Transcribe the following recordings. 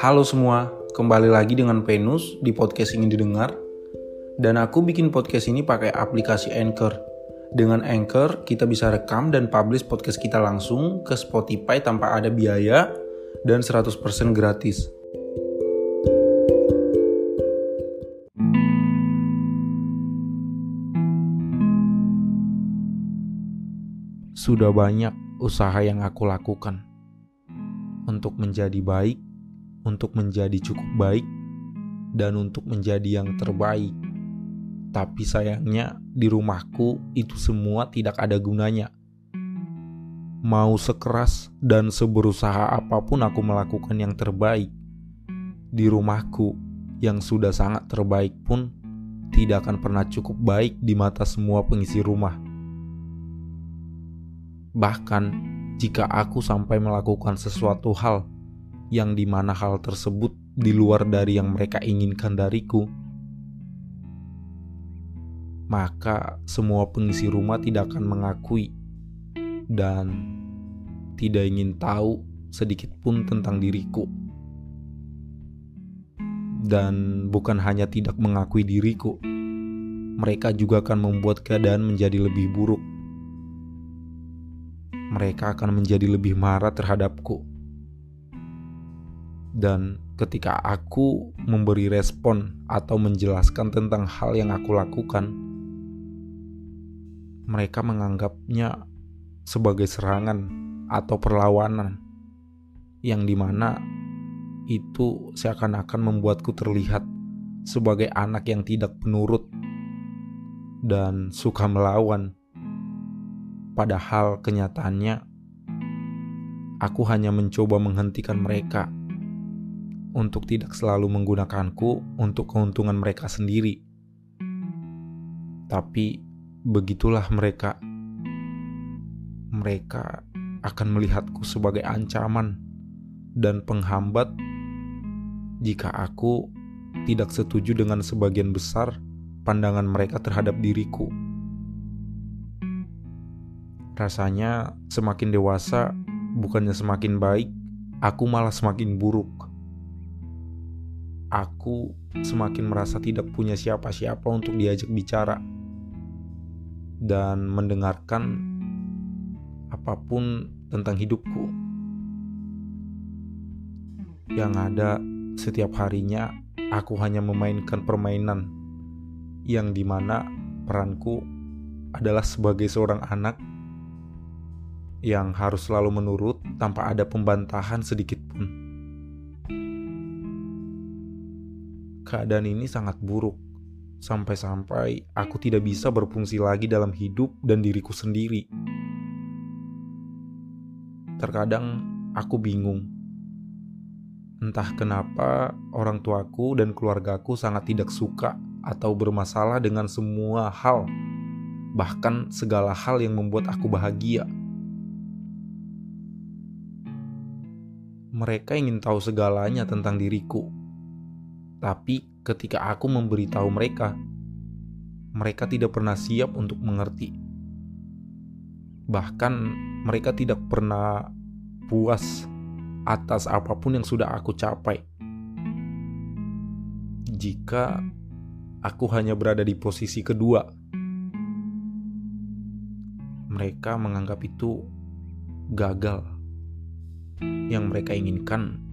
Halo semua, kembali lagi dengan Penus di podcast ingin didengar. Dan aku bikin podcast ini pakai aplikasi Anchor. Dengan Anchor, kita bisa rekam dan publish podcast kita langsung ke Spotify tanpa ada biaya dan 100% gratis. Sudah banyak usaha yang aku lakukan untuk menjadi baik untuk menjadi cukup baik dan untuk menjadi yang terbaik. Tapi sayangnya di rumahku itu semua tidak ada gunanya. Mau sekeras dan seberusaha apa pun aku melakukan yang terbaik di rumahku yang sudah sangat terbaik pun tidak akan pernah cukup baik di mata semua pengisi rumah. Bahkan jika aku sampai melakukan sesuatu hal yang di mana hal tersebut di luar dari yang mereka inginkan dariku, maka semua pengisi rumah tidak akan mengakui dan tidak ingin tahu sedikit pun tentang diriku. Dan bukan hanya tidak mengakui diriku, mereka juga akan membuat keadaan menjadi lebih buruk. Mereka akan menjadi lebih marah terhadapku dan ketika aku memberi respon atau menjelaskan tentang hal yang aku lakukan, mereka menganggapnya sebagai serangan atau perlawanan, yang di mana itu seakan-akan membuatku terlihat sebagai anak yang tidak penurut dan suka melawan. Padahal kenyataannya, aku hanya mencoba menghentikan mereka untuk tidak selalu menggunakanku untuk keuntungan mereka sendiri. Tapi begitulah mereka. Mereka akan melihatku sebagai ancaman dan penghambat jika aku tidak setuju dengan sebagian besar pandangan mereka terhadap diriku. Rasanya semakin dewasa, bukannya semakin baik, aku malah semakin buruk aku semakin merasa tidak punya siapa-siapa untuk diajak bicara dan mendengarkan apa pun tentang hidupku. Yang ada setiap harinya aku hanya memainkan permainan yang di mana peranku adalah sebagai seorang anak yang harus selalu menurut tanpa ada pembantahan sedikit pun. Keadaan ini sangat buruk. Sampai-sampai aku tidak bisa berfungsi lagi dalam hidup dan diriku sendiri. Terkadang aku bingung. Entah kenapa orang tuaku dan keluargaku sangat tidak suka atau bermasalah dengan semua hal, bahkan segala hal yang membuat aku bahagia. Mereka ingin tahu segalanya tentang diriku tapi ketika aku memberitahu mereka, mereka tidak pernah siap untuk mengerti. Bahkan mereka tidak pernah puas atas apa pun yang sudah aku capai. Jika aku hanya berada di posisi kedua, mereka menganggap itu gagal. Yang mereka inginkan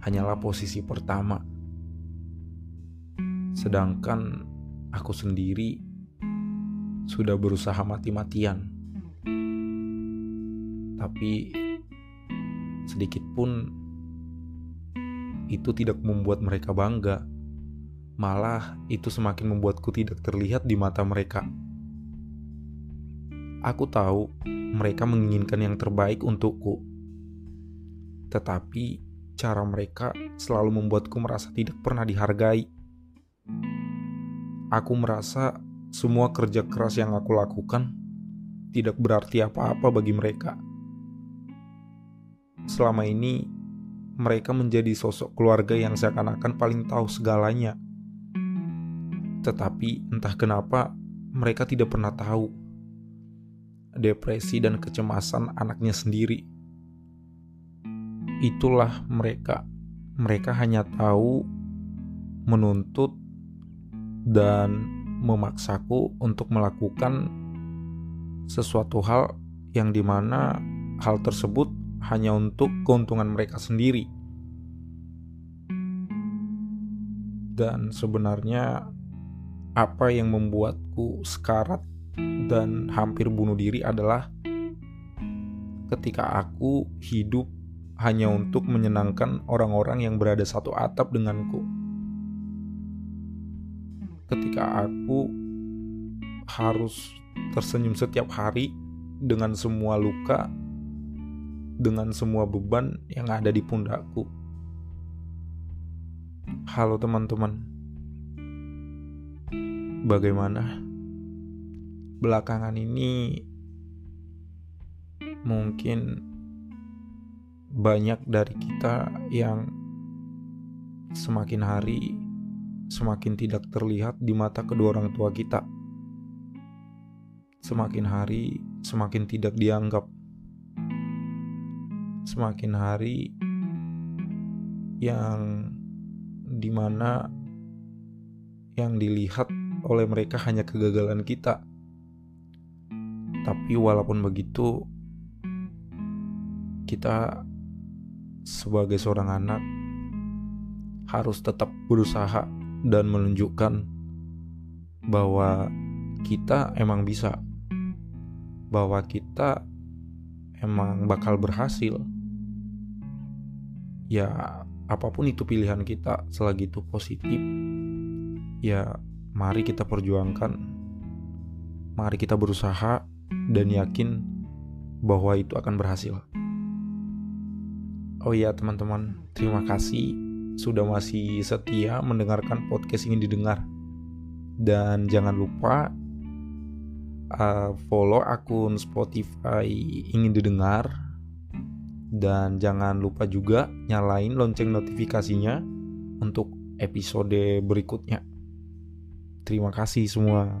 hanyalah posisi pertama. Sedangkan aku sendiri sudah berusaha mati-matian. Tapi sedikit pun itu tidak membuat mereka bangga. Malah itu semakin membuatku tidak terlihat di mata mereka. Aku tahu mereka menginginkan yang terbaik untukku, tetapi cara mereka selalu membuatku merasa tidak pernah dihargai. Aku merasa semua kerja keras yang aku lakukan tidak berarti apa-apa bagi mereka. Selama ini, mereka menjadi sosok keluarga yang seakan-akan paling tahu segalanya. Tetapi entah kenapa, mereka tidak pernah tahu depresi dan kecemasan anaknya sendiri. Itulah mereka. Mereka hanya tahu menuntut dan memaksaku untuk melakukan sesuatu hal yang di mana hal tersebut hanya untuk keuntungan mereka sendiri. Dan sebenarnya apa yang membuatku sekarat dan hampir bunuh diri adalah ketika aku hidup hanya untuk menyenangkan orang-orang yang berada satu atap denganku. Ketika aku harus tersenyum setiap hari dengan semua luka, dengan semua beban yang ada di pundakku. Halo teman-teman, bagaimana? Belakangan ini mungkin banyak dari kita yang semakin hari semakin tidak terlihat di mata kedua orang tua kita semakin hari semakin tidak dianggap. Semakin hari yang di mana yang dilihat oleh mereka hanya kegagalan kita. Tapi walaupun begitu, kita sebagai seorang anak harus tetap berusaha dan menunjukkan bahwa kita emang bisa bahwa kita emang bakal berhasil. Ya, apa pun itu pilihan kita selagi itu positif, ya mari kita perjuangkan. Mari kita berusaha dan yakin bahwa itu akan berhasil. Oh iya teman-teman, terima kasih sudah masih setia mendengarkan podcast ini didengar. Dan jangan lupa uh, follow akun Spotify ingin didengar dan jangan lupa juga nyalain lonceng notifikasinya untuk episode berikutnya. Terima kasih semua.